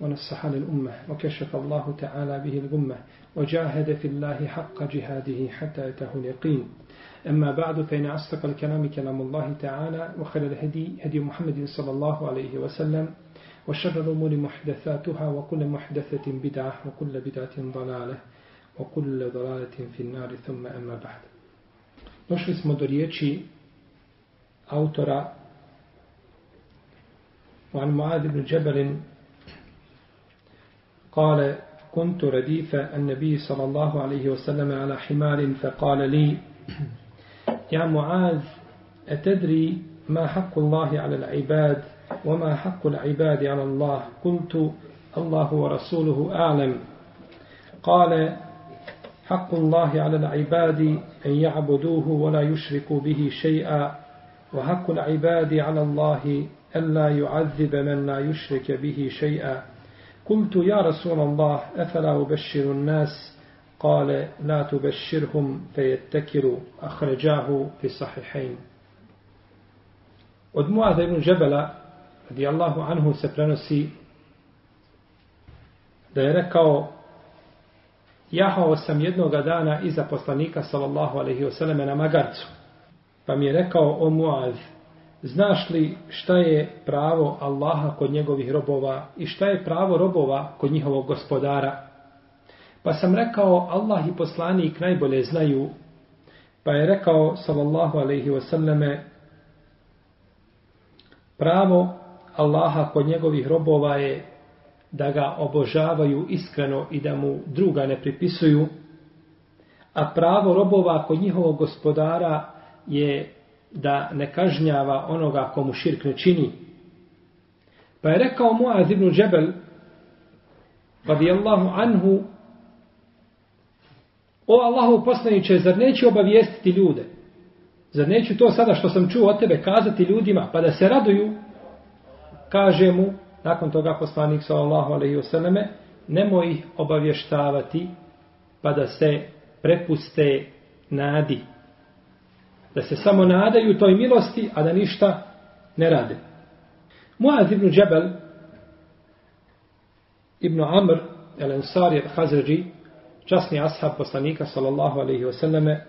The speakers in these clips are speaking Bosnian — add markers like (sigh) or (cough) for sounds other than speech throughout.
ونصح للأمة وكشف الله تعالى به الغمة وجاهد في الله حق جهاده حتى أتاه اليقين. أما بعد فإن أصدق الكلام كلام الله تعالى وخير الهدي هدي محمد صلى الله عليه وسلم وشر الأمور محدثاتها وكل محدثة بدعة وكل بدعة ضلالة وكل ضلالة في النار. ثم أما بعد. Došli smo do riječi autora وعن معاذ بن جبل قال كنت رديف النبي صلى الله عليه وسلم على حمار فقال لي يا معاذ أتدري ما حق الله على العباد وما حق العباد على الله؟ قلت الله ورسوله أعلم. قال حق الله على العباد أن يعبدوه ولا يشركوا به شيئا وحق العباد على الله ألا يعذب من لا يشرك به شيئا. Kultu ja Rasul Allah, efela u nas, kale, la tu beširhum, fe je tekiru, ahređahu, fi sahihajn. Od Muaza ibn Žebela, radijallahu anhu, se prenosi da je rekao Jahao sam jednog dana iza poslanika, sallallahu alaihi wasallam, na magarcu. Pa mi je rekao, o Muaz, znaš li šta je pravo Allaha kod njegovih robova i šta je pravo robova kod njihovog gospodara? Pa sam rekao, Allah i poslanik najbolje znaju. Pa je rekao, sallallahu alaihi wasallame, pravo Allaha kod njegovih robova je da ga obožavaju iskreno i da mu druga ne pripisuju, a pravo robova kod njihovog gospodara je da ne kažnjava onoga komu širk ne čini. Pa je rekao Muaz ibn Džebel, radijallahu anhu, o Allahu poslaniće, zar neću obavijestiti ljude? Zar neću to sada što sam čuo od tebe kazati ljudima, pa da se raduju? Kaže mu, nakon toga poslanik sallallahu alaihi wasallame, nemoj ih obavještavati, pa da se prepuste nadi da se samo nadaju toj milosti, a da ništa ne rade. Muaz ibn Džebel, ibn Amr, el Ansari, el Hazređi, časni ashab poslanika, sallallahu alaihi wasallame,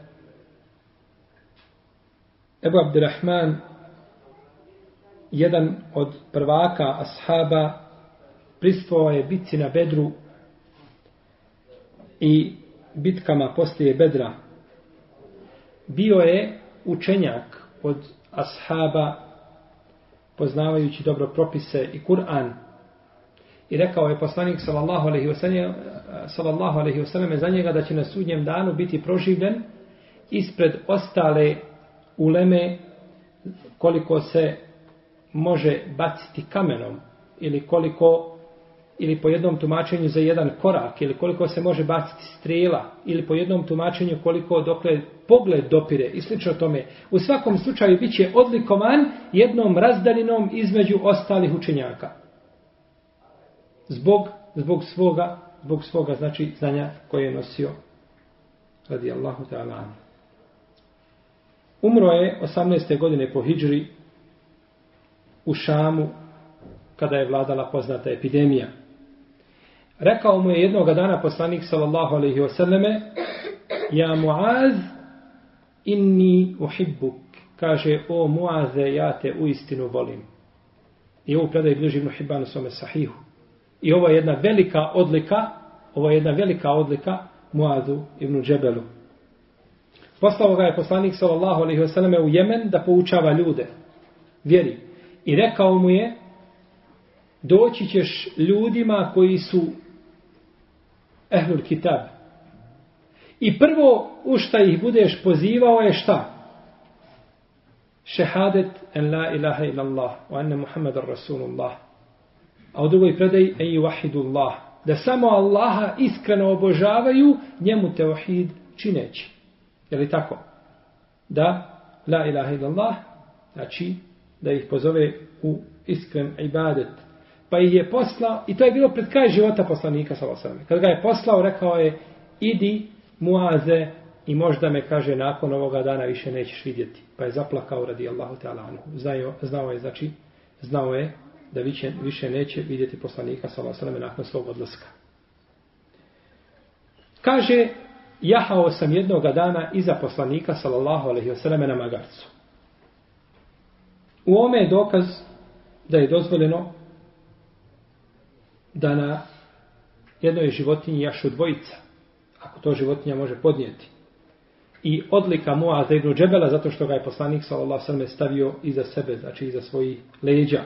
Ebu Abdirahman, jedan od prvaka ashaba, pristvovao je bitci na Bedru i bitkama poslije Bedra. Bio je učenjak od ashaba poznavajući dobro propise i Kur'an. I rekao je poslanik sallallahu alejhi ve sellem sallallahu alejhi ve sellem za njega da će na sudnjem danu biti proživljen ispred ostale uleme koliko se može baciti kamenom ili koliko ili po jednom tumačenju za jedan korak, ili koliko se može baciti strela, ili po jednom tumačenju koliko dokle pogled dopire i slično tome. U svakom slučaju bit će odlikovan jednom razdalinom između ostalih učenjaka. Zbog, zbog svoga, zbog svoga, znači, znanja koje je nosio radi Allahu ta'ala. Umro je 18. godine po Hidžri u Šamu kada je vladala poznata epidemija. Rekao mu je jednog dana poslanik sallallahu alaihi wasallame Ja Muaz inni uhibbuk kaže o Muaze ja te u istinu volim. I ovo predaj bliži Ibn Hibban u svome sahihu. I ovo je jedna velika odlika ovo je jedna velika odlika Muazu ibn Džebelu. Poslao ga je poslanik sallallahu alaihi wasallame u Jemen da poučava ljude. Vjeri. I rekao mu je doći ćeš ljudima koji su ehlul kitab. I prvo u šta ih budeš pozivao je šta? Šehadet en la ilaha illallah wa anna Muhammadan Rasulullah. A u drugoj predaj en juvahidu Allah. da samo Allaha iskreno obožavaju, njemu teohid čineći. Je li tako? Da, la ilaha illallah, znači da ih pozove u iskren ibadet. Pa ih je poslao, i to je bilo pred kraj života poslanika, sallallahu Kad ga je poslao, rekao je, idi muaze i možda me, kaže, nakon ovoga dana više nećeš vidjeti. Pa je zaplakao radi Allahu ta'ala anhu. Znao, znao je, znači, znao je da više, više neće vidjeti poslanika, sallallahu nakon svog odlaska. Kaže, jahao sam jednog dana iza poslanika, sallallahu alaihi wasallam, na magarcu. U ome je dokaz da je dozvoljeno da na jednoj životinji jašu dvojica, ako to životinja može podnijeti. I odlika Muaza ibn Džebela, zato što ga je poslanik sallallahu stavio iza sebe, znači iza svojih leđa.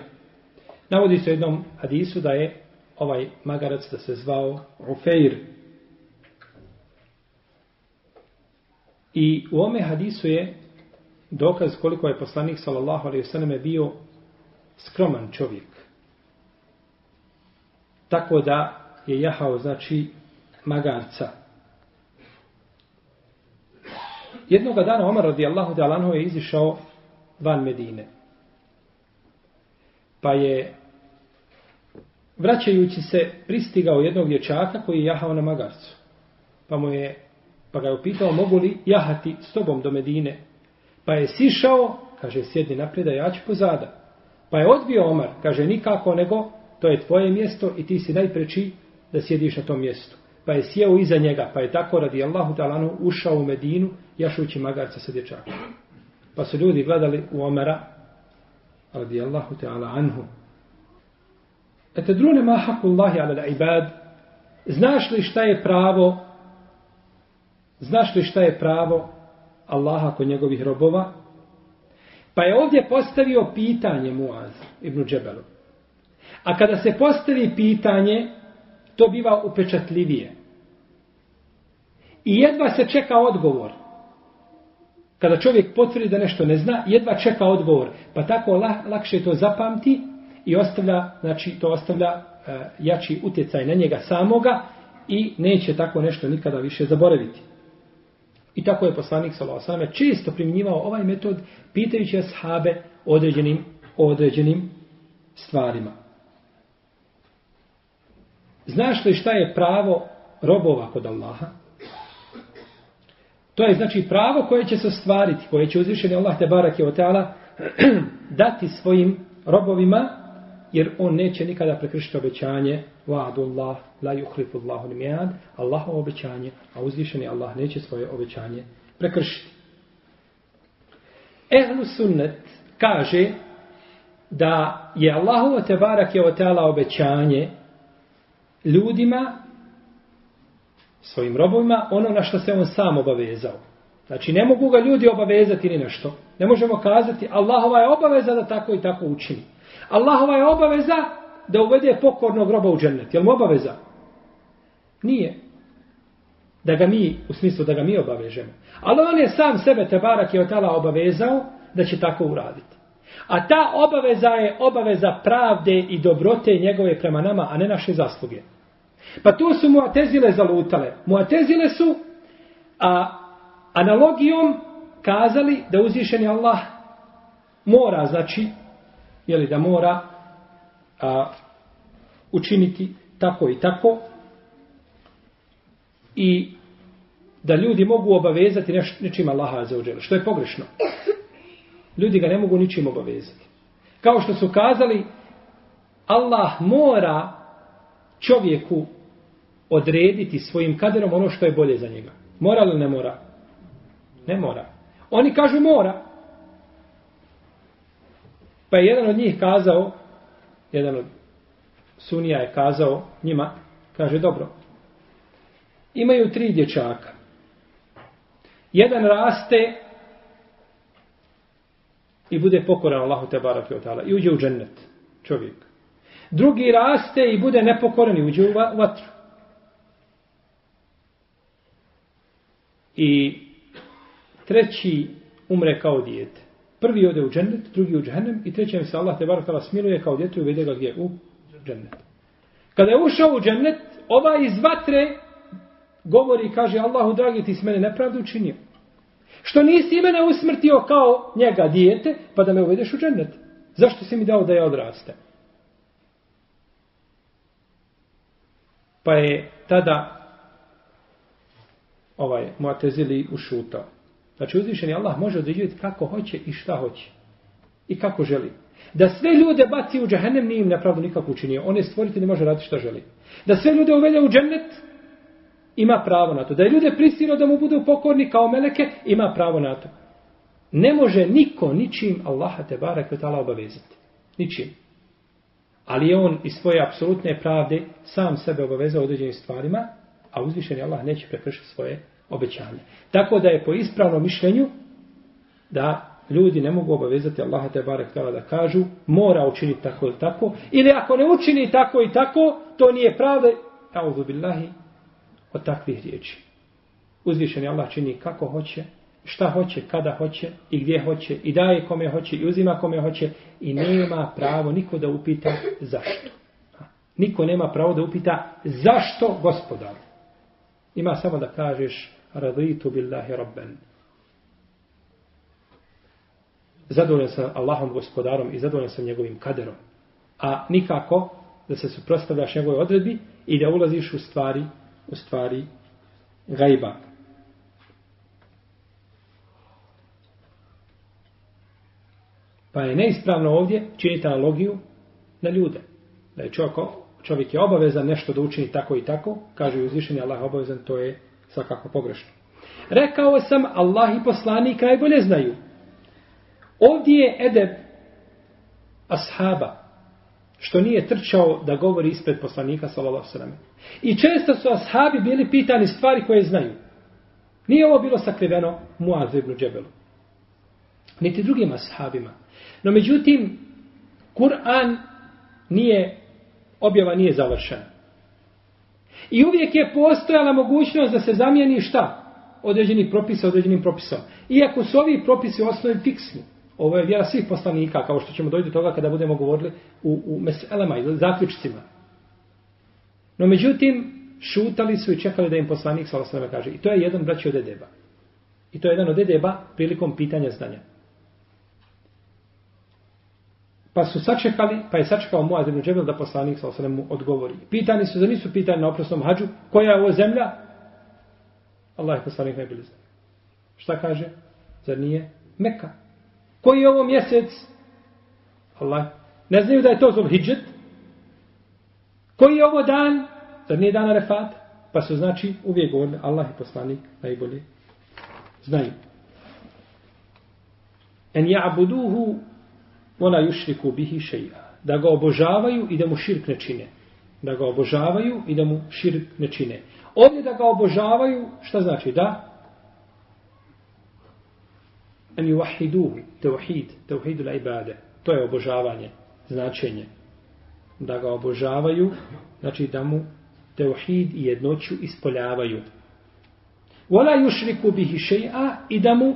Navodi se u jednom hadisu da je ovaj magarac da se zvao Ufeir. I u ome hadisu je dokaz koliko je poslanik sallallahu alaihi sallam bio skroman čovjek. Tako da je jahao, znači, magarca. Jednog dana Omar radijallahu ta'lanhu je izišao van Medine. Pa je vraćajući se pristigao jednog dječaka koji je jahao na magarcu. Pa mu je pa ga je upitao mogu li jahati s tobom do Medine. Pa je sišao, kaže sjedni naprijed, a ja ću pozada. Pa je odbio Omar, kaže nikako nego to je tvoje mjesto i ti si najpreči da sjediš na tom mjestu. Pa je sjeo iza njega, pa je tako radi Allahu talanu ušao u Medinu, jašući magarca sa dječakom. Pa su ljudi gledali u Omara, radi Allahu ta'ala anhu. Ete drune ma haku Allahi ala ibad, znaš li šta je pravo, znaš li šta je pravo Allaha kod njegovih robova? Pa je ovdje postavio pitanje Muaz ibn Džebelu. A kada se postavi pitanje, to biva upečatljivije. I jedva se čeka odgovor. Kada čovjek potvrdi da nešto ne zna, jedva čeka odgovor. Pa tako lakše to zapamti i ostavlja, znači to ostavlja uh, jači utjecaj na njega samoga i neće tako nešto nikada više zaboraviti. I tako je poslanik Salavosame često primjenjivao ovaj metod pitajući ashabe određenim, određenim stvarima. Znaš li šta je pravo robova kod Allaha? To je znači pravo koje će se stvariti, koje će uzvišeni Allah te barak je oteala (clears throat) dati svojim robovima, jer on neće nikada prekršiti obećanje Allah, la yukhlifu Allahu nimijad, Allahovo obećanje, a uzvišeni Allah neće svoje obećanje prekršiti. Ehlu sunnet kaže da je Allahovo te barak je oteala obećanje ljudima, svojim robovima, ono na što se on sam obavezao. Znači, ne mogu ga ljudi obavezati ni nešto. Ne možemo kazati, Allahova je obaveza da tako i tako učini. Allahova je obaveza da uvede pokornog roba u džennet. Je li mu obaveza? Nije. Da ga mi, u smislu da ga mi obavežemo. Ali on je sam sebe, te barak je od tala obavezao da će tako uraditi. A ta obaveza je obaveza pravde i dobrote njegove prema nama, a ne naše zasluge. Pa tu su muatezile zalutale. Muatezile su a, analogijom kazali da uzvišeni Allah mora, znači, jeli da mora a, učiniti tako i tako i da ljudi mogu obavezati neš, nečim Allaha za uđele, što je pogrešno. Ljudi ga ne mogu ničim obavezati. Kao što su kazali, Allah mora čovjeku odrediti svojim kaderom ono što je bolje za njega. Mora li ne mora? Ne mora. Oni kažu mora. Pa je jedan od njih kazao, jedan od sunija je kazao njima, kaže dobro, imaju tri dječaka. Jedan raste i bude pokoran Allahu te barak i i uđe u džennet čovjek. Drugi raste i bude nepokoran i uđe u vatru. I treći umre kao dijete. Prvi ode u džennet, drugi u džennem i treći se Allah te barak smiluje kao djetu i uvede ga gdje u džennet. Kada je ušao u džennet, ova iz vatre govori i kaže Allahu dragi ti si mene nepravdu učinio. Što nisi mene usmrtio kao njega dijete, pa da me uvedeš u džennet. Zašto si mi dao da je odraste? Pa je tada ovaj Muatezili ušutao. Znači uzvišeni Allah može određivati kako hoće i šta hoće. I kako želi. Da sve ljude baci u džahennem nije im napravdu nikako učinio. On je stvoriti ne može raditi šta želi. Da sve ljude uvede u džennet ima pravo na to. Da je ljude prisilio da mu budu pokorni kao meleke ima pravo na to. Ne može niko ničim Allaha te barek vetala obavezati. Ničim. Ali je on iz svoje apsolutne pravde sam sebe obavezao određenim stvarima, a uzvišeni Allah neće prekršiti svoje obećanje. Tako da je po ispravnom mišljenju da ljudi ne mogu obavezati Allaha te barek tala da kažu mora učiniti tako ili tako ili ako ne učini tako i tako to nije pravda a'udhu billahi od takvih riječi. Uzvišeni Allah čini kako hoće, šta hoće, kada hoće i gdje hoće i daje kome hoće i uzima kome hoće i nema pravo niko da upita zašto. Niko nema pravo da upita zašto gospodar. Ima samo da kažeš raditu billahi rabben. Zadovoljan sam Allahom gospodarom i zadovoljan sam njegovim kaderom. A nikako da se suprostavljaš njegove odredbi i da ulaziš u stvari, u stvari gajba. Pa je neispravno ovdje činiti analogiju na ljude. Da je čovjek, čovjek je obavezan nešto da učini tako i tako, kaže uzvišenje Allah obavezan, to je svakako pogrešno. Rekao sam, Allah i poslanik najbolje znaju. Ovdje je edeb ashaba, što nije trčao da govori ispred poslanika, sallallahu sallam. I često su ashabi bili pitani stvari koje znaju. Nije ovo bilo sakriveno Muaz ibn Džebelu. Niti drugim ashabima. No međutim, Kur'an nije, objava nije završena. I uvijek je postojala mogućnost da se zamijeni šta? Određeni propis određenim propisom. Iako su ovi propisi u osnovi fiksni. Ovo je vjera svih poslanika, kao što ćemo doći do toga kada budemo govorili u, u meselema i zaključcima. No međutim, šutali su i čekali da im poslanik sa osnovi kaže. I to je jedan braći od edeba. I to je jedan od edeba prilikom pitanja znanja. Pa su sačekali, pa je sačekao Muaz ibn Džebel da poslanik sa osrem mu odgovori. Pitani su, da nisu pitani na oprosnom hađu, koja je ovo zemlja? Allah je poslanik ne bili znam. Šta kaže? Zar nije? Meka. Koji je ovo mjesec? Allah. Ne znaju da je to zov hijđet? Koji je ovo dan? Zar nije dan Arefat? Pa su znači uvijek govorili Allah i poslanik najbolje znaju. En ja'buduhu ona yushriku bihi shay'a da ga obožavaju i da mu širk ne čine da ga obožavaju i da mu širk ne čine ovdje da ga obožavaju šta znači da an juvahiduhu, teuhid, tauhid ibade. to je obožavanje značenje da ga obožavaju znači da mu tauhid i jednoću ispoljavaju wala yushriku bihi še'a i da mu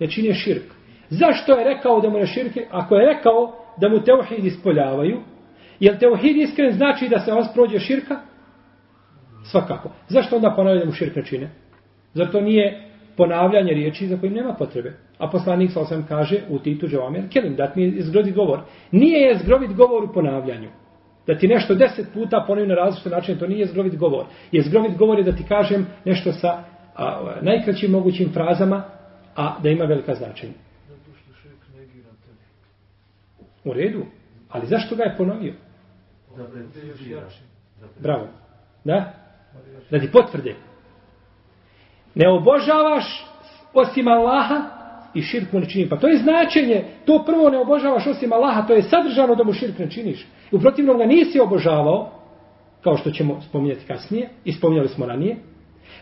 ne čine širk Zašto je rekao da mu ne širke? Ako je rekao da mu teuhid ispoljavaju, jel teuhid iskren znači da se vas prođe širka? Svakako. Zašto onda ponavlja da mu širk ne čine? Zato nije ponavljanje riječi za kojim nema potrebe? A poslanik sa osam kaže u titu Džavamir, kelim, da mi je zgrovit govor. Nije je zgrovit govor u ponavljanju. Da ti nešto deset puta ponovim na različite načine, to nije zgrovit govor. Je zgrovit govor je da ti kažem nešto sa a, najkraćim mogućim frazama, a da ima velika značenja. U redu. Ali zašto ga je ponovio? Bravo. Da? Da ti potvrde. Ne obožavaš osim Allaha i širk mu ne čini. Pa to je značenje. To prvo ne obožavaš osim Allaha. To je sadržano da mu širk ne činiš. U protivnom ga nisi obožavao, kao što ćemo spominjati kasnije, i spominjali smo ranije.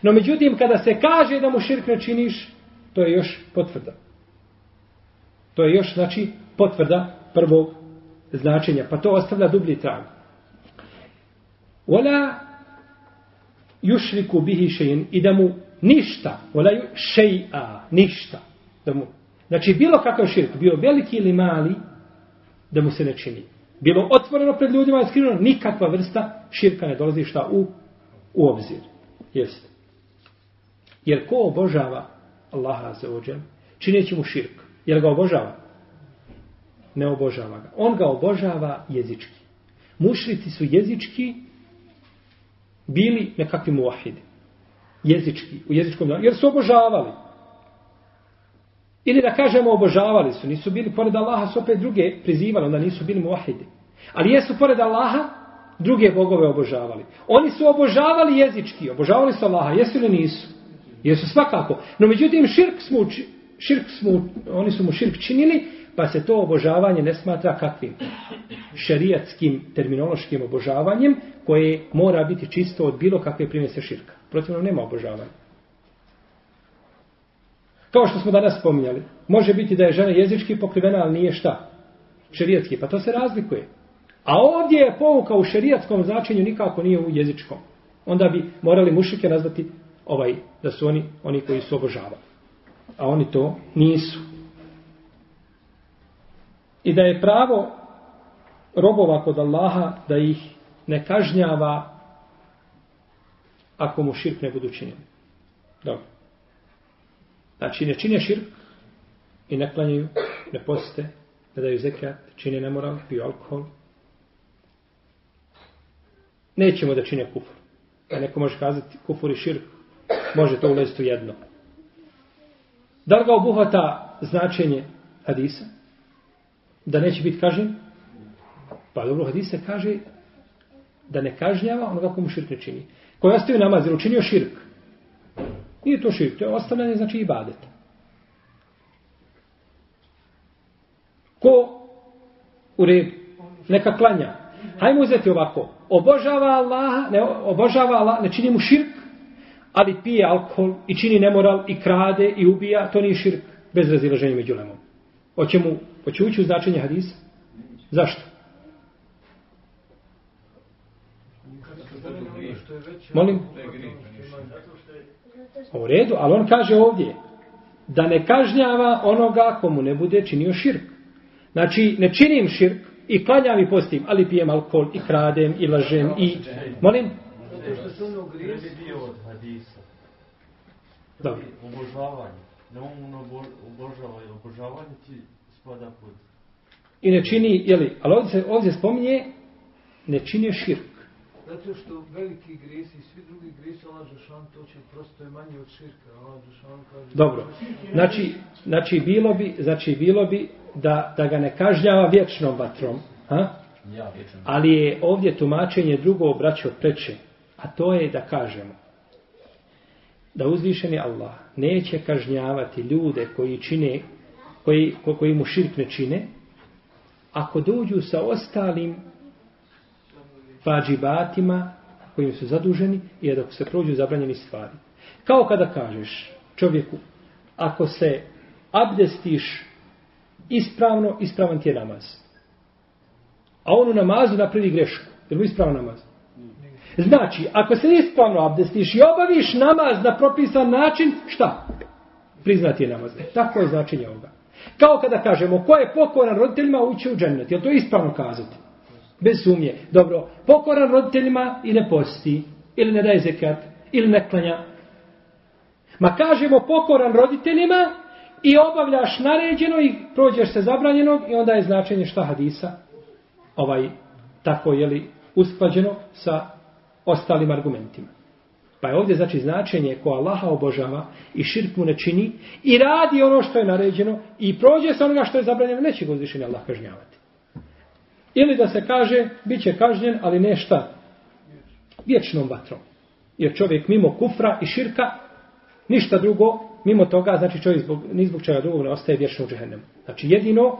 No međutim, kada se kaže da mu širk ne činiš, to je još potvrda. To je još, znači, potvrda prvog značenja, pa to ostavlja dublji trag. Ola jušriku bihi šein i da mu ništa, Volaju šeja, ništa. Da mu, znači bilo kakav širk, bio veliki ili mali, da mu se ne čini. bilo otvoreno pred ljudima skriveno, nikakva vrsta širka ne dolazi šta u, u obzir. Jeste. Jer ko obožava Allaha za ođem, čineći mu širk, jer ga obožava? Ne obožava ga. On ga obožava jezički. Mušrici su jezički bili nekakvi muahidi. Jezički, u jezičkom jer su obožavali. Ili da kažemo obožavali su, nisu bili pored Allaha, su opet druge prizivali, onda nisu bili muahidi. Ali jesu pored Allaha druge bogove obožavali. Oni su obožavali jezički, obožavali su Allaha, jesu ili nisu? Jesu svakako. No međutim, širk smo, širk smo, oni su mu širk činili, pa se to obožavanje ne smatra kakvim? Šerijatskim terminološkim obožavanjem, koje mora biti čisto od bilo kakve primjese širka. Protivno nema obožavanja. Kao što smo danas spominjali, može biti da je žena jezički pokrivena, ali nije šta? Šerijatski, pa to se razlikuje. A ovdje je pouka u šerijatskom značenju nikako nije u jezičkom. Onda bi morali mušike nazvati ovaj, da su oni, oni koji su obožavali. A oni to nisu. I da je pravo robova kod Allaha da ih ne kažnjava ako mu širk ne budu činili. Dobro. Znači, ne čine širk i ne klanjaju, ne poste, ne daju zekijat, čine nemoral, piju alkohol. Nećemo da čine kufur. A neko može kazati kufur i širk, može to ulaziti u jedno. Da li ga obuhvata značenje hadisa? Da neće biti kažen? Pa dobro, hadisa kaže da ne kažnjava onoga komu širk ne čini. Koji ostavio namaz, jer učinio širk. Nije to širk, to je ostavljanje, znači ibadet. Ko u redu, neka klanja. Hajmo uzeti ovako. Obožava Allaha, ne obožava Allah, ne čini mu širk, ali pije alkohol i čini nemoral i krade i ubija, to nije širk bez razilaženja među lemom. Hoće mu, hoće ući u značenje hadisa? Zašto? Molim? U redu, ali on kaže ovdje da ne kažnjava onoga komu ne bude činio širk. Znači, ne činim širk i klanjam i postim, ali pijem alkohol i kradem i lažem i... Molim? Ono od hadisa. Dobro. Obožavanje. Da on obožava i obožavanje ti spada pod... I ne čini, jeli, ali ovdje se ovdje spominje, ne čini širk. Zato što veliki grijesi i svi drugi grijesi, Allah Žešan to će prosto je manje od širka. Allah Žešan kaže... Dobro. Znači, znači, bilo bi, znači bilo bi da, da ga ne kažnjava vječnom vatrom. Ha? Ja, vječnom. Ali je ovdje tumačenje drugo obraćao preče. A to je da kažemo da uzvišeni Allah neće kažnjavati ljude koji čine koji, ko, koji mu širk ne čine ako dođu sa ostalim vađibatima kojim su zaduženi i dok se prođu zabranjeni stvari. Kao kada kažeš čovjeku, ako se abdestiš ispravno, ispravan ti je namaz. A on u namazu napravi grešku. Je li ispravan namaz? Znači, ako se ispravno abdestiš i obaviš namaz na propisan način, šta? Priznati je namaz. E, tako je značenje ovoga. Kao kada kažemo, ko je pokoran roditeljima, ući u džennet. Je to ispravno kazati? Bez sumnje. Dobro, pokoran roditeljima i ne posti. Ili ne daje zekat. Ili ne klanja. Ma kažemo pokoran roditeljima i obavljaš naređeno i prođeš se zabranjenog i onda je značenje šta hadisa ovaj tako je li usklađeno sa ostalim argumentima. Pa je ovdje znači značenje ko Allaha obožava i širk mu ne čini i radi ono što je naređeno i prođe se onoga što je zabranjeno, neće ga uzvišenje Allah kažnjavati. Ili da se kaže, bit će kažnjen, ali ne šta? Vječnom vatrom. Jer čovjek mimo kufra i širka, ništa drugo, mimo toga, znači čovjek zbog, ni zbog čega drugog ne ostaje vječno u džehennemu. Znači jedino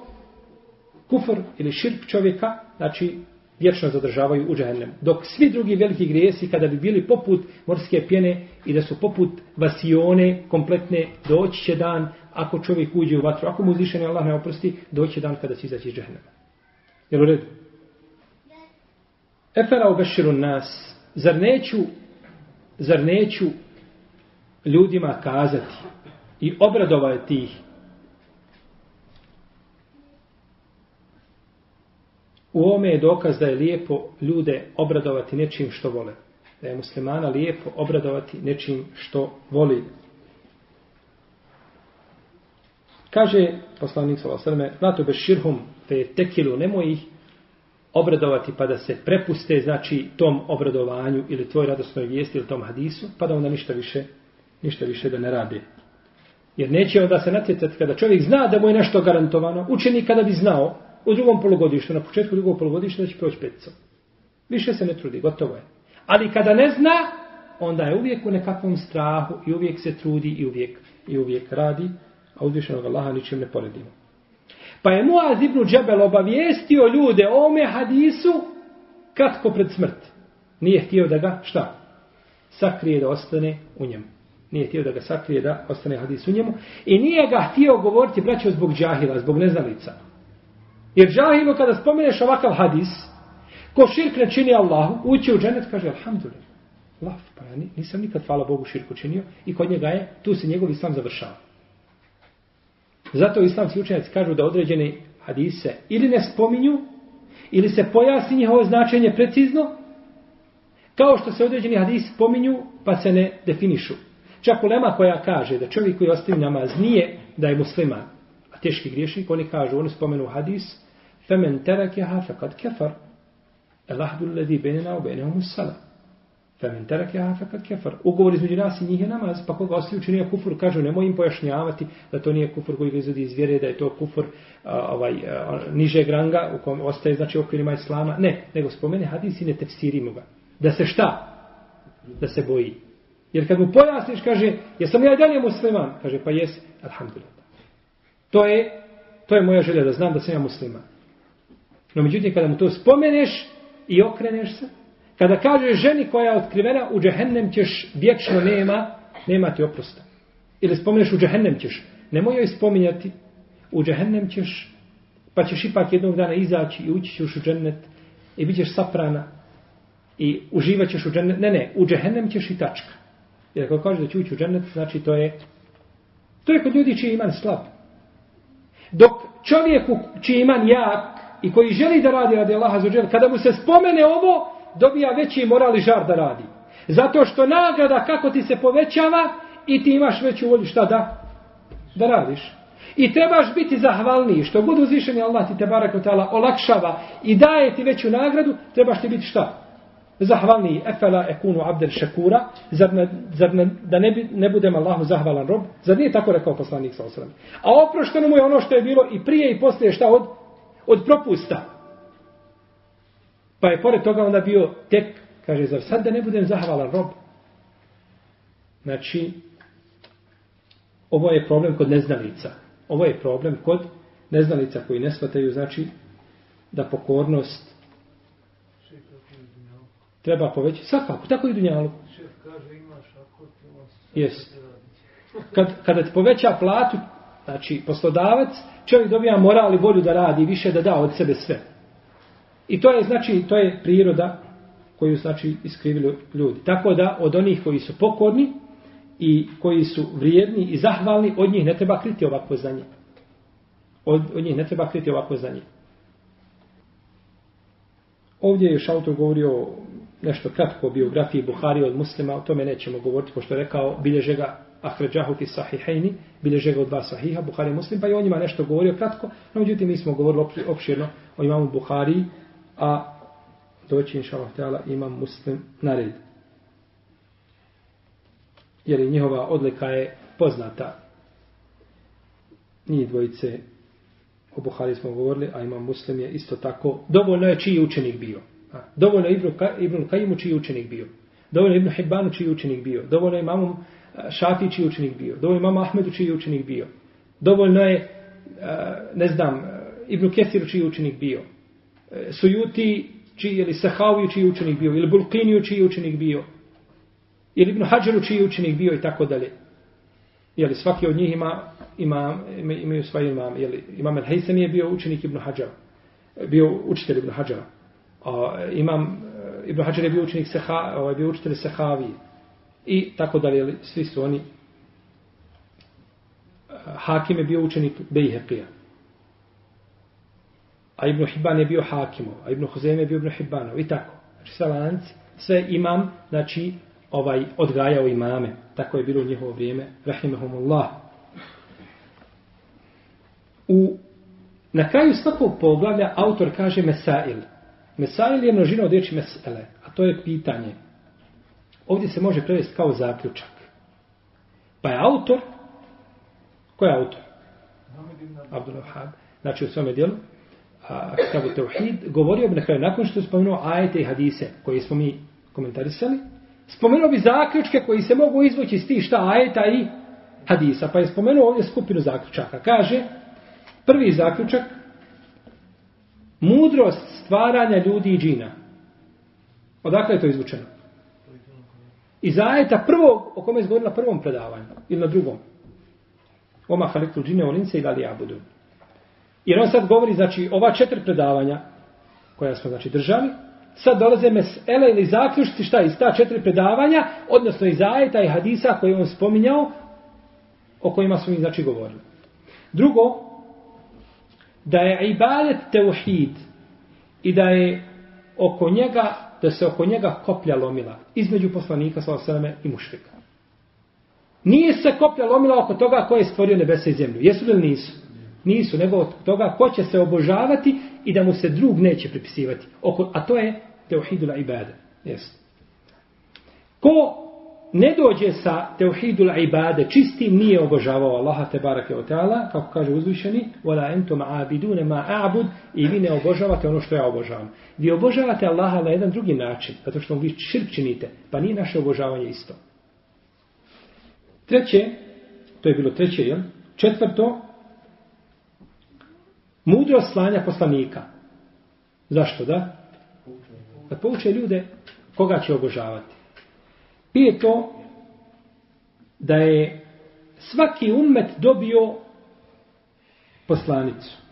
kufr ili širk čovjeka, znači vječno zadržavaju u džehennemu. Dok svi drugi veliki grijesi, kada bi bili poput morske pjene i da su poput vasione kompletne, doći će dan, ako čovjek uđe u vatru, ako mu uzvišeni Allah ne oprosti, doći će dan kada će izaći iz džehennema. Jel u redu? Efera obeširu nas, zar neću, zar neću ljudima kazati i obradovati ih U ome je dokaz da je lijepo ljude obradovati nečim što vole. Da je muslimana lijepo obradovati nečim što voli. Kaže poslanik s.a.v. Nato bez širhum te tekilu, nemoj ih obradovati pa da se prepuste znači tom obradovanju ili tvoj radosnoj vijesti ili tom hadisu, pa da onda ništa više, ništa više da ne radi. Jer neće onda se natjecati kada čovjek zna da mu je nešto garantovano, učenik kada bi znao u drugom polugodištu, na početku drugog polugodišta da će proći peticom. Više se ne trudi, gotovo je. Ali kada ne zna, onda je uvijek u nekakvom strahu i uvijek se trudi i uvijek, i uvijek radi, a uzvišenog Allaha ničim ne poredimo. Pa je Muaz ibn Džebel obavijestio ljude o ome hadisu kratko pred smrt. Nije htio da ga, šta? Sakrije da ostane u njemu. Nije htio da ga sakrije da ostane hadis u njemu. I nije ga htio govoriti, braćo, zbog džahila, zbog neznalica. Jer džahilu kada spomeneš ovakav hadis, ko širk ne čini Allahu, ući u dženet, kaže, alhamdulillah. Laf, pa ja nisam nikad, hvala Bogu, širku činio i kod njega je, tu se njegov islam završava. Zato islamski učenjaci kažu da određeni hadise ili ne spominju, ili se pojasni njihovo značenje precizno, kao što se određeni hadis spominju, pa se ne definišu. Čak ulema koja kaže da čovjek koji ostavi namaz nije da je musliman, a teški griješnik, oni kažu, oni spomenu hadis, femen terakeha fekad kefar, elahdu ledi benena u benehom salam. Femen terak je hafa kefar. Ugovor između nas i njih je namaz, pa koga ostavi učinio kufur, kažu, nemoj im pojašnjavati da to nije kufur koji ga izvodi iz vjere, da je to kufur a, ovaj, a, niže granga u kojem ostaje, znači, okvirima islama. Ne, nego spomene hadis i ne tefsirimo ga. Da se šta? Da se boji. Jer kad mu pojasniš, kaže, jesam ja i dalje musliman? Kaže, pa jes, alhamdulillah. To je, to je moja želja da znam da sam ja musliman. No međutim, kada mu to spomeneš i okreneš se, kada kažeš ženi koja je otkrivena, u džehennem ćeš vječno nema, nema ti oprosta. Ili spomeneš u džehennem ćeš, nemoj joj spominjati, u džehennem ćeš, pa ćeš ipak jednog dana izaći i ući ćeš u džennet i bit ćeš saprana i uživat ćeš u džennet. Ne, ne, u džehennem ćeš i tačka. Jer ako kaže da će ući u džennet, znači to je to je kod ljudi čiji iman slab. Dok čovjeku čiji iman jak i koji želi da radi radi Allaha za kada mu se spomene ovo, dobija veći moral i žar da radi. Zato što nagrada kako ti se povećava i ti imaš veću volju šta da? Da radiš. I trebaš biti zahvalniji. Što budu uzvišeni Allah ti te barak olakšava i daje ti veću nagradu, trebaš ti biti šta? zahvalni efela ekunu abdel šekura, zar, ne, zar ne, da ne, bi, ne budem Allahu zahvalan rob? Zar nije tako rekao poslanik sa osram? A oprošteno mu je ono što je bilo i prije i poslije šta od, od propusta. Pa je pored toga onda bio tek, kaže, zar sad da ne budem zahvalan rob? Znači, ovo je problem kod neznalica. Ovo je problem kod neznalica koji ne shvataju, znači, da pokornost treba povećati. Svakako, tako i dunjalu. Jes. (laughs) Kad, kada ti poveća platu, znači poslodavac, čovjek dobija moral i volju da radi više da da od sebe sve. I to je znači to je priroda koju znači iskrivili ljudi. Tako da od onih koji su pokorni i koji su vrijedni i zahvalni, od njih ne treba kriti ovakvo znanje. Od, od njih ne treba kriti ovakvo znanje. Ovdje je još autor govorio nešto kratko o biografiji Buhari od muslima, o tome nećemo govoriti, pošto je rekao, bilježe ga Ahređahu fi sahihajni, bilježe ga od dva sahiha, Buhari muslim, pa i o njima nešto govorio kratko, no međutim mi smo govorili opširno o imamu Buhari, a doći inša Allah imam muslim na red. Jer njihova odlika je poznata. Njih dvojice o Buhari smo govorili, a imam muslim je isto tako, dovoljno je čiji učenik bio. Dovoljno je Ibn, Ibn Kajimu čiji učenik bio. Dovoljno je Ibn Hibbanu čiji učenik bio. Dovoljno je imamu Šafi čiji učenik bio. Dovoljno je imamu Ahmedu čiji učenik bio. Dovoljno je, ne znam, Ibn Kesiru čiji učenik bio. E, Sujuti čiji, ili Sahaviju čiji učenik bio. Ili Bulkiniju čiji učenik bio. Ili Ibn Hađaru čiji učenik bio i tako dalje. Jeli, svaki od njih ima, ima, ima imaju svoje imam. Jeli, imam El-Hejsen je bio učenik Ibn Hađara. Bio učitelj Ibn Hađara. A, e, imam e, Ibn Hađar je bio učenik Seha, ovaj bio učitelj Sehavi i tako dalje, svi su oni Hakim je bio učenik Bejhepija a Ibn Hibban je bio Hakimov, a Ibn Huzem je bio Ibn Hibbanov i tako. Znači sve lanci, sve imam, znači ovaj odgajao imame. Tako je bilo u njihovo vrijeme. Rahimahumullah. U, na kraju svakog poglavlja autor kaže Mesail. Mesail je množina od riječi Mesele, a to je pitanje. Ovdje se može prevesti kao zaključak. Pa je autor, ko je autor? Abdullah Hab. Znači u svome dijelu, a, Kitabu Teuhid, govorio bi na kraju, nakon što je spomenuo ajete i hadise koje smo mi komentarisali, spomenuo bi zaključke koji se mogu izvući iz tih šta ajeta i hadisa. Pa je spomenuo ovdje skupinu zaključaka. Kaže, prvi zaključak, mudrost stvaranja ljudi i džina. Odakle je to izvučeno? Iz ajeta prvog, o kome je zgovorila prvom predavanju, ili na drugom. Oma halikul džine olince i dali abudu. Jer on sad govori, znači, ova četiri predavanja, koja smo, znači, držali, sad dolaze mesele ili zaključci, šta, iz ta četiri predavanja, odnosno iz ajeta i hadisa koje on spominjao, o kojima smo mi, znači, govorili. Drugo, da je ibadet teuhid i da je oko njega, da se oko njega koplja lomila između poslanika s.a.v. i mušrika. Nije se koplja lomila oko toga ko je stvorio nebese i zemlju. Jesu li nisu? Nisu, nego od toga ko će se obožavati i da mu se drug neće pripisivati. Oko, a to je teuhidula ibada. Yes. Ko ne dođe sa teuhidul ibade, čistim nije obožavao Allaha te barake o teala, kako kaže uzvišeni, wala entum عَابِدُونَ ma a'bud, i vi ne obožavate ono što ja obožavam. Vi obožavate Allaha na jedan drugi način, zato što vi širk činite, pa nije naše obožavanje isto. Treće, to je bilo treće, jel? Četvrto, mudro slanja poslanika. Zašto, da? Da pouče ljude koga će obožavati. Pijeto, da je svaki ummet dobio poslanicu.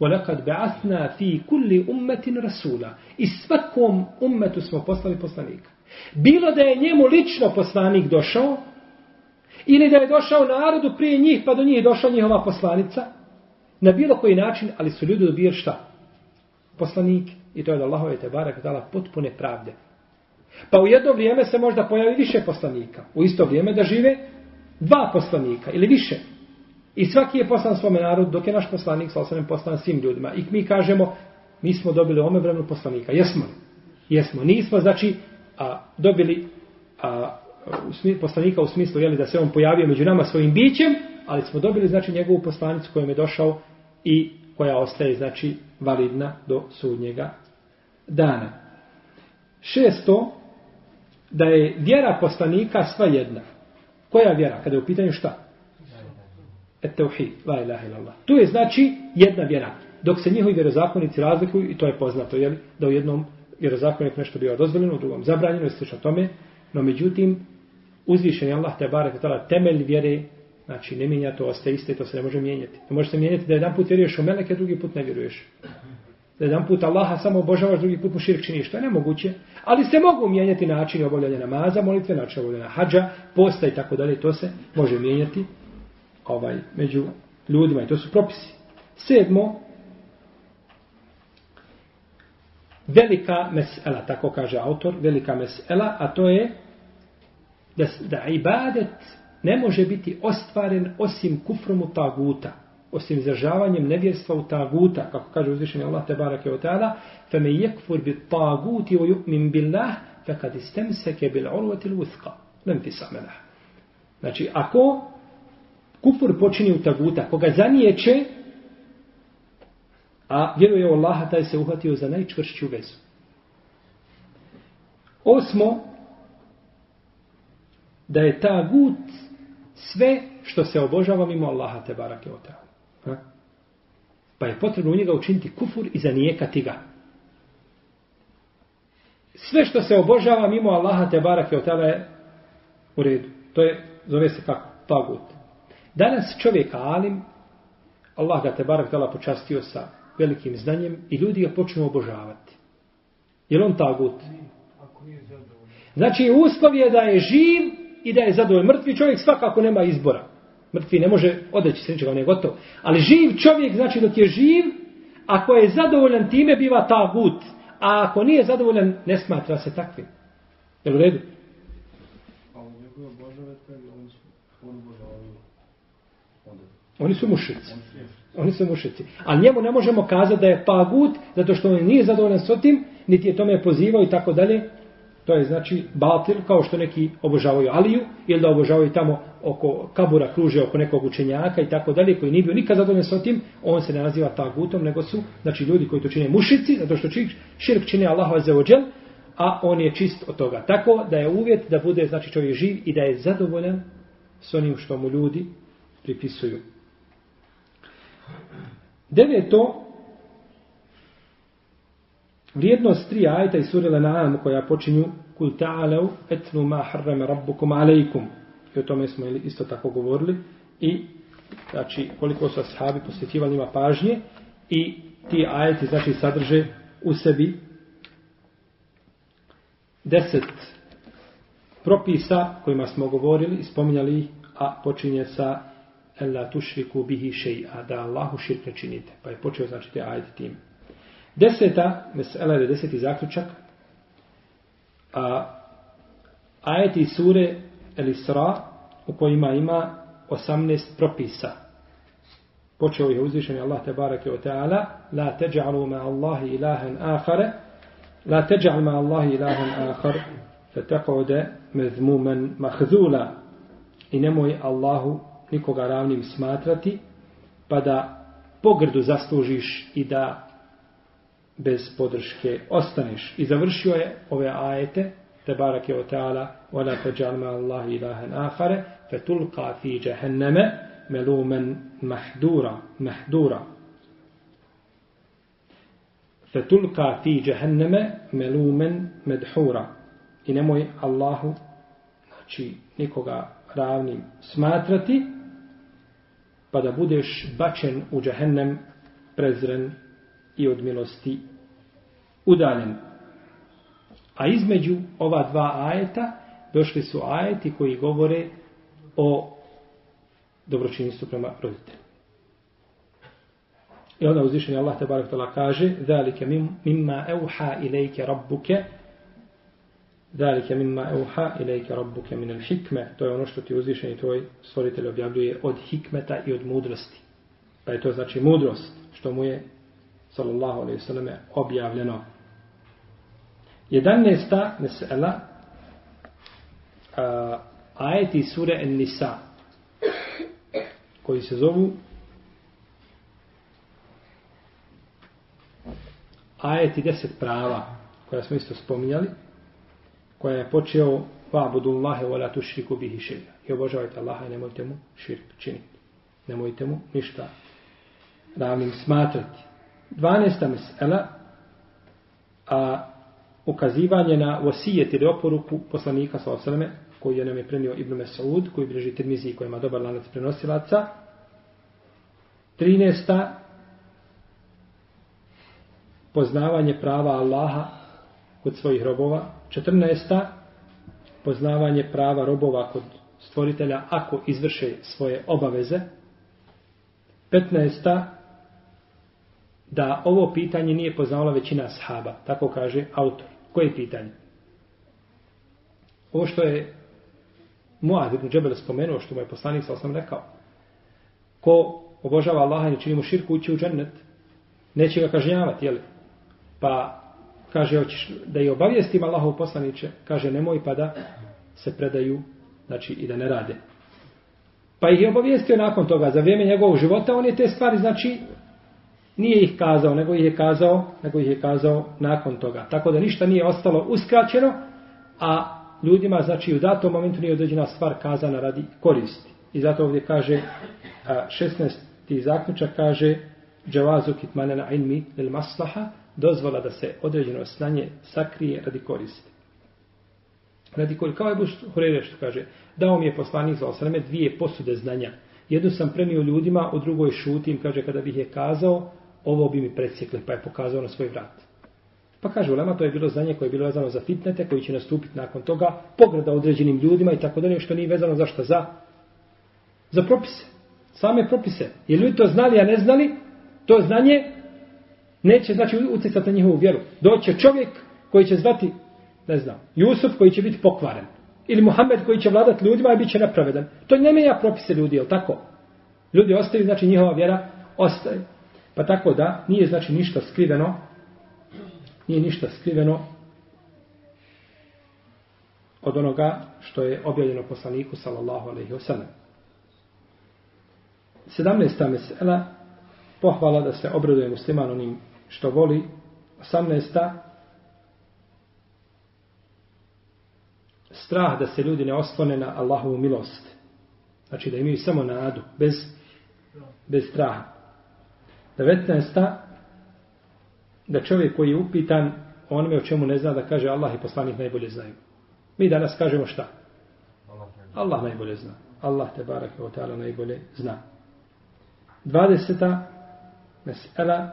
وَلَقَدْ بَعَثْنَا فِي كُلِّ أُمَّةٍ رَسُولًا I svakom ummetu smo poslali poslanika. Bilo da je njemu lično poslanik došao, ili da je došao narodu prije njih, pa do njih došla njihova poslanica, na bilo koji način, ali su ljudi dobijali šta? Poslanik. I to je da Allahove te barak dala potpune pravde. Pa u jedno vrijeme se možda pojavi više poslanika. U isto vrijeme da žive dva poslanika ili više. I svaki je poslan svome narodu, dok je naš poslanik, sa osanem poslan svim ljudima. I mi kažemo, mi smo dobili ome vremenu poslanika. Jesmo li? Jesmo. Nismo, znači, a, dobili a, u smi, poslanika u smislu jeli, da se on pojavio među nama svojim bićem, ali smo dobili, znači, njegovu poslanicu kojom je došao i koja ostaje, znači, validna do sudnjega dana. Šesto, da je vjera poslanika sva jedna. Koja vjera? Kada je u pitanju šta? Et teuhid, la ilaha illallah. Tu je znači jedna vjera. Dok se njihovi vjerozakonici razlikuju, i to je poznato, jel? da u jednom vjerozakoniku nešto bio dozvoljeno, u drugom zabranjeno, i slično tome, no međutim, uzvišen je Allah, te barek, temelj vjere, znači ne mijenja to, ostaje iste, to se ne može mijenjati. Ne može se mijenjati da jedan put vjeruješ u meleke, drugi put ne vjeruješ da jedan put Allaha samo obožavaš, drugi put mu širk činiš. To je nemoguće. Ali se mogu mijenjati načini obavljanja namaza, molitve, način obavljanja hađa, posta i tako dalje. To se može mijenjati ovaj, među ljudima i to su propisi. Sedmo, velika mesela, tako kaže autor, velika mesela, a to je da, da ibadet ne može biti ostvaren osim kufrom u taguta osim izražavanjem nevjerstva u taguta, kako kaže uzvišenje Allah te barake o ta'ala, fe me yekfur bi taguti o yu'min billah, fe kad istemseke bil urvati l'uthqa. Nem ti samenah. Znači, ako kufur počini u taguta, koga zanijeće, a vjeruje u Allaha, taj se uhvatio za najčvršću vezu. Osmo, da je tagut sve što se obožava mimo Allaha te barake o ta'ala. Ha? Pa je potrebno u njega učiniti kufur i zanijekati ga. Sve što se obožava mimo Allaha te barake tada je u redu. To je, zove se kako? Tagut. Danas čovjek alim, Allah ga te barak tala počastio sa velikim znanjem i ljudi ga počnu obožavati. Je li on tagut? Znači, uslov je da je živ i da je zadovoljan. Mrtvi čovjek svakako nema izbora. Mrtvi ne može odreći se ničega, on je gotov. Ali živ čovjek, znači dok je živ, ako je zadovoljan time, biva ta gut. A ako nije zadovoljan, ne smatra se takvim. Je u redu? Oni su mušici. Oni su mušici. Ali njemu ne možemo kazati da je pagut, zato što on nije zadovoljan s tim, niti je tome pozivao i tako dalje. To je znači batil, kao što neki obožavaju Aliju, ili da obožavaju tamo oko kabura kruže, oko nekog učenjaka i tako dalje, koji nije bio nikad zadovoljan s tim, on se ne naziva tagutom, nego su znači ljudi koji to čine mušici, zato što širk čine Allahu Azzawajal, a on je čist od toga. Tako da je uvjet da bude znači čovjek živ i da je zadovoljan s onim što mu ljudi pripisuju. Deveto, vrijednost tri ajta iz sure Lanam koja počinju kul ta'alau etnu ma harrama rabbukum alejkum. I o tome smo isto tako govorili. I znači koliko su ashabi posjećivali njima pažnje i ti ajeti znači sadrže u sebi deset propisa kojima smo govorili i spominjali a počinje sa la tušriku bihi še'a, da Allahu širk ne činite. Pa je počeo znači te ajeti tim. Deseta, mesela je deseti zaključak, a ajeti sure El Isra u kojima ima 18 propisa. Počeo je uzvišen Allah te barake o teala, La teđa'lu ma Allahi ilahan ahare La teđa'l ma Allahi ilahan ahar fe teqode mezmumen mahzula i nemoj Allahu nikoga ravnim smatrati, pa da pogrdu zaslužiš i da bez podrške ostaneš. I završio je ove ajete, te barak je o teala, وَلَا تَجَعْلْ مَا اللَّهِ إِلَهًا آخَرَ فَتُلْقَى فِي جَهَنَّمَ مَلُومًا مَحْدُورًا مَحْدُورًا فَتُلْقَى فِي جَهَنَّمَ مَلُومًا مَدْحُورًا I nemoj Allahu, znači nikoga ravnim smatrati, pa da budeš bačen u džahennem prezren i od milosti udaljen. A između ova dva ajeta došli su ajeti koji govore o dobročinstvu prema roditelju. I onda uzvišenje Allah te barek tala kaže Zalike mimma euha ilajke rabbuke Zalike mimma euha ilajke rabbuke min al hikme To je ono što ti uzvišenje tvoj stvoritelj objavljuje od hikmeta i od mudrosti. Pa je to znači mudrost što mu je sallallahu alaihi sallam objavljeno. 11. mesela uh, ajeti sure En-Nisa koji se zovu ajeti deset prava koja smo isto spominjali koja je počeo vabudullahe wa la tušriku bihi širka. i obožavajte Allaha i nemojte mu širk činiti nemojte mu ništa ravnim smatrati 12. mesela a ukazivanje na vosijet ili oporuku poslanika sa osaleme koji je nam je prenio Ibn Mesaud koji bliži Tirmizi i kojima dobar lanac prenosilaca 13. poznavanje prava Allaha kod svojih robova 14. poznavanje prava robova kod stvoritelja ako izvrše svoje obaveze 15 da ovo pitanje nije poznala većina sahaba. Tako kaže autor. Koje pitanje? Ovo što je Muad ibn Džebel spomenuo, što mu je poslanik sa osam rekao. Ko obožava Allaha i ne čini mu širku ući u džennet, neće ga kažnjavati, jel? Pa kaže, hoćeš da je obavijestim Allahu poslaniće, kaže, nemoj pa da se predaju, znači i da ne rade. Pa ih je obavijestio nakon toga, za vrijeme njegovog života, on je te stvari, znači, nije ih kazao, nego ih je kazao, nego ih je kazao nakon toga. Tako da ništa nije ostalo uskraćeno, a ljudima, znači u datom momentu nije određena stvar kazana radi koristi. I zato ovdje kaže, 16. zaključak kaže, džavazu kitmanena ilmi il maslaha, dozvola da se određeno snanje sakrije radi koristi. Radi koristi, kao je Buš Hurere što kaže, dao mi je poslanik za osreme dvije posude znanja. Jednu sam premio ljudima, u drugoj šutim, kaže, kada bih je kazao, ovo bi mi presjekli, pa je pokazao na svoj vrat. Pa kaže Ulema, to je bilo znanje koje je bilo vezano za fitnete, koji će nastupiti nakon toga, pograda određenim ljudima i tako dalje, što nije vezano za šta za Za propise. Same propise. Jer ljudi to znali, a ne znali, to znanje neće znači utjecati na njihovu vjeru. Doće čovjek koji će zvati, ne znam, Jusuf koji će biti pokvaren. Ili Muhammed koji će vladati ljudima i bit će nepravedan. To ne menja propise ljudi, je tako? Ljudi ostaju, znači njihova vjera ostaje. Pa tako da, nije znači ništa skriveno, nije ništa skriveno od onoga što je objavljeno poslaniku sallallahu alaihi wasallam. 17. mesela pohvala da se obraduje musliman onim što voli. 18. strah da se ljudi ne oslone na Allahovu milost. Znači da imaju samo nadu, bez, bez straha. 19. da čovjek koji je upitan onome o čemu ne zna da kaže Allah i poslanik najbolje znaju. Mi danas kažemo šta? Allah najbolje zna. Allah te barak o ta'ala najbolje zna. 20. mesela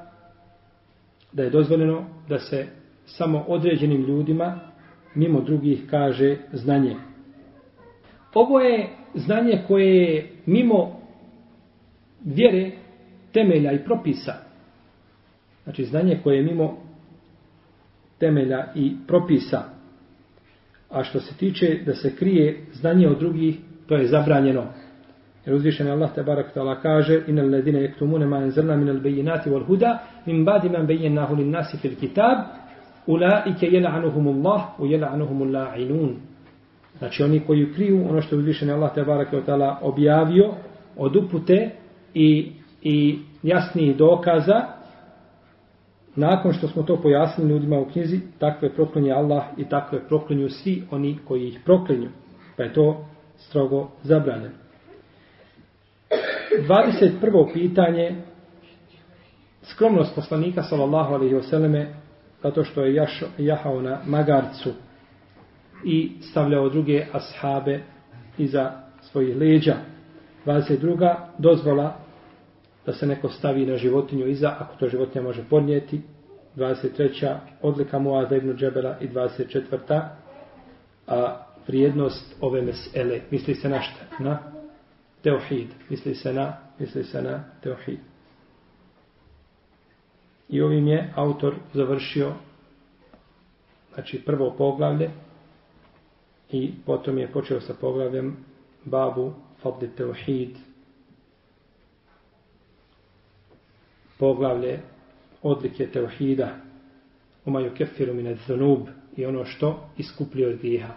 da je dozvoljeno da se samo određenim ljudima mimo drugih kaže znanje. Ovo je znanje koje je mimo vjere temelja i propisa. Znači znanje koje je mimo temelja i propisa. A što se tiče da se krije znanje od drugih, to je zabranjeno. Jer uzvišen je Allah te barak tala kaže Inna ledine yaktumuna ma enzrna min al bejinati wal huda min badi man bejinnahu lin nasi fil kitab ulaike jela'anuhumullah u jela'anuhumulla'inun. Znači oni koji kriju ono što je uzvišen je Allah te barak tala objavio od upute i, i jasnijih dokaza nakon što smo to pojasnili ljudima u knjizi takve proklinje Allah i takve proklinju svi oni koji ih proklinju. Pa je to strogo zabranjeno. 21. pitanje skromnost poslanika sallallahu alaihi selleme zato što je jaš, jahao na magarcu i stavljao druge ashabe iza svojih leđa. 22. dozvola da se neko stavi na životinju iza, ako to životinja može podnijeti. 23. odlika Muaza ibn Džebela i 24. a vrijednost ove mesele. Misli se na šta? Na teohid. Misli se na, misli se na teohid. I ovim je autor završio znači prvo poglavlje i potom je počeo sa poglavljem babu fadli teohid poglavlje odlike teohida umaju kefiru mine zunub i ono što iskuplji od griha.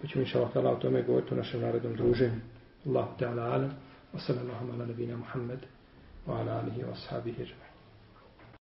Pa ćemo inša Allah o tome govoriti u našem narodnom druženju. Allahu Teala alam. Wa sallallahu ala nabina Muhammed wa ala alihi wa ashabihi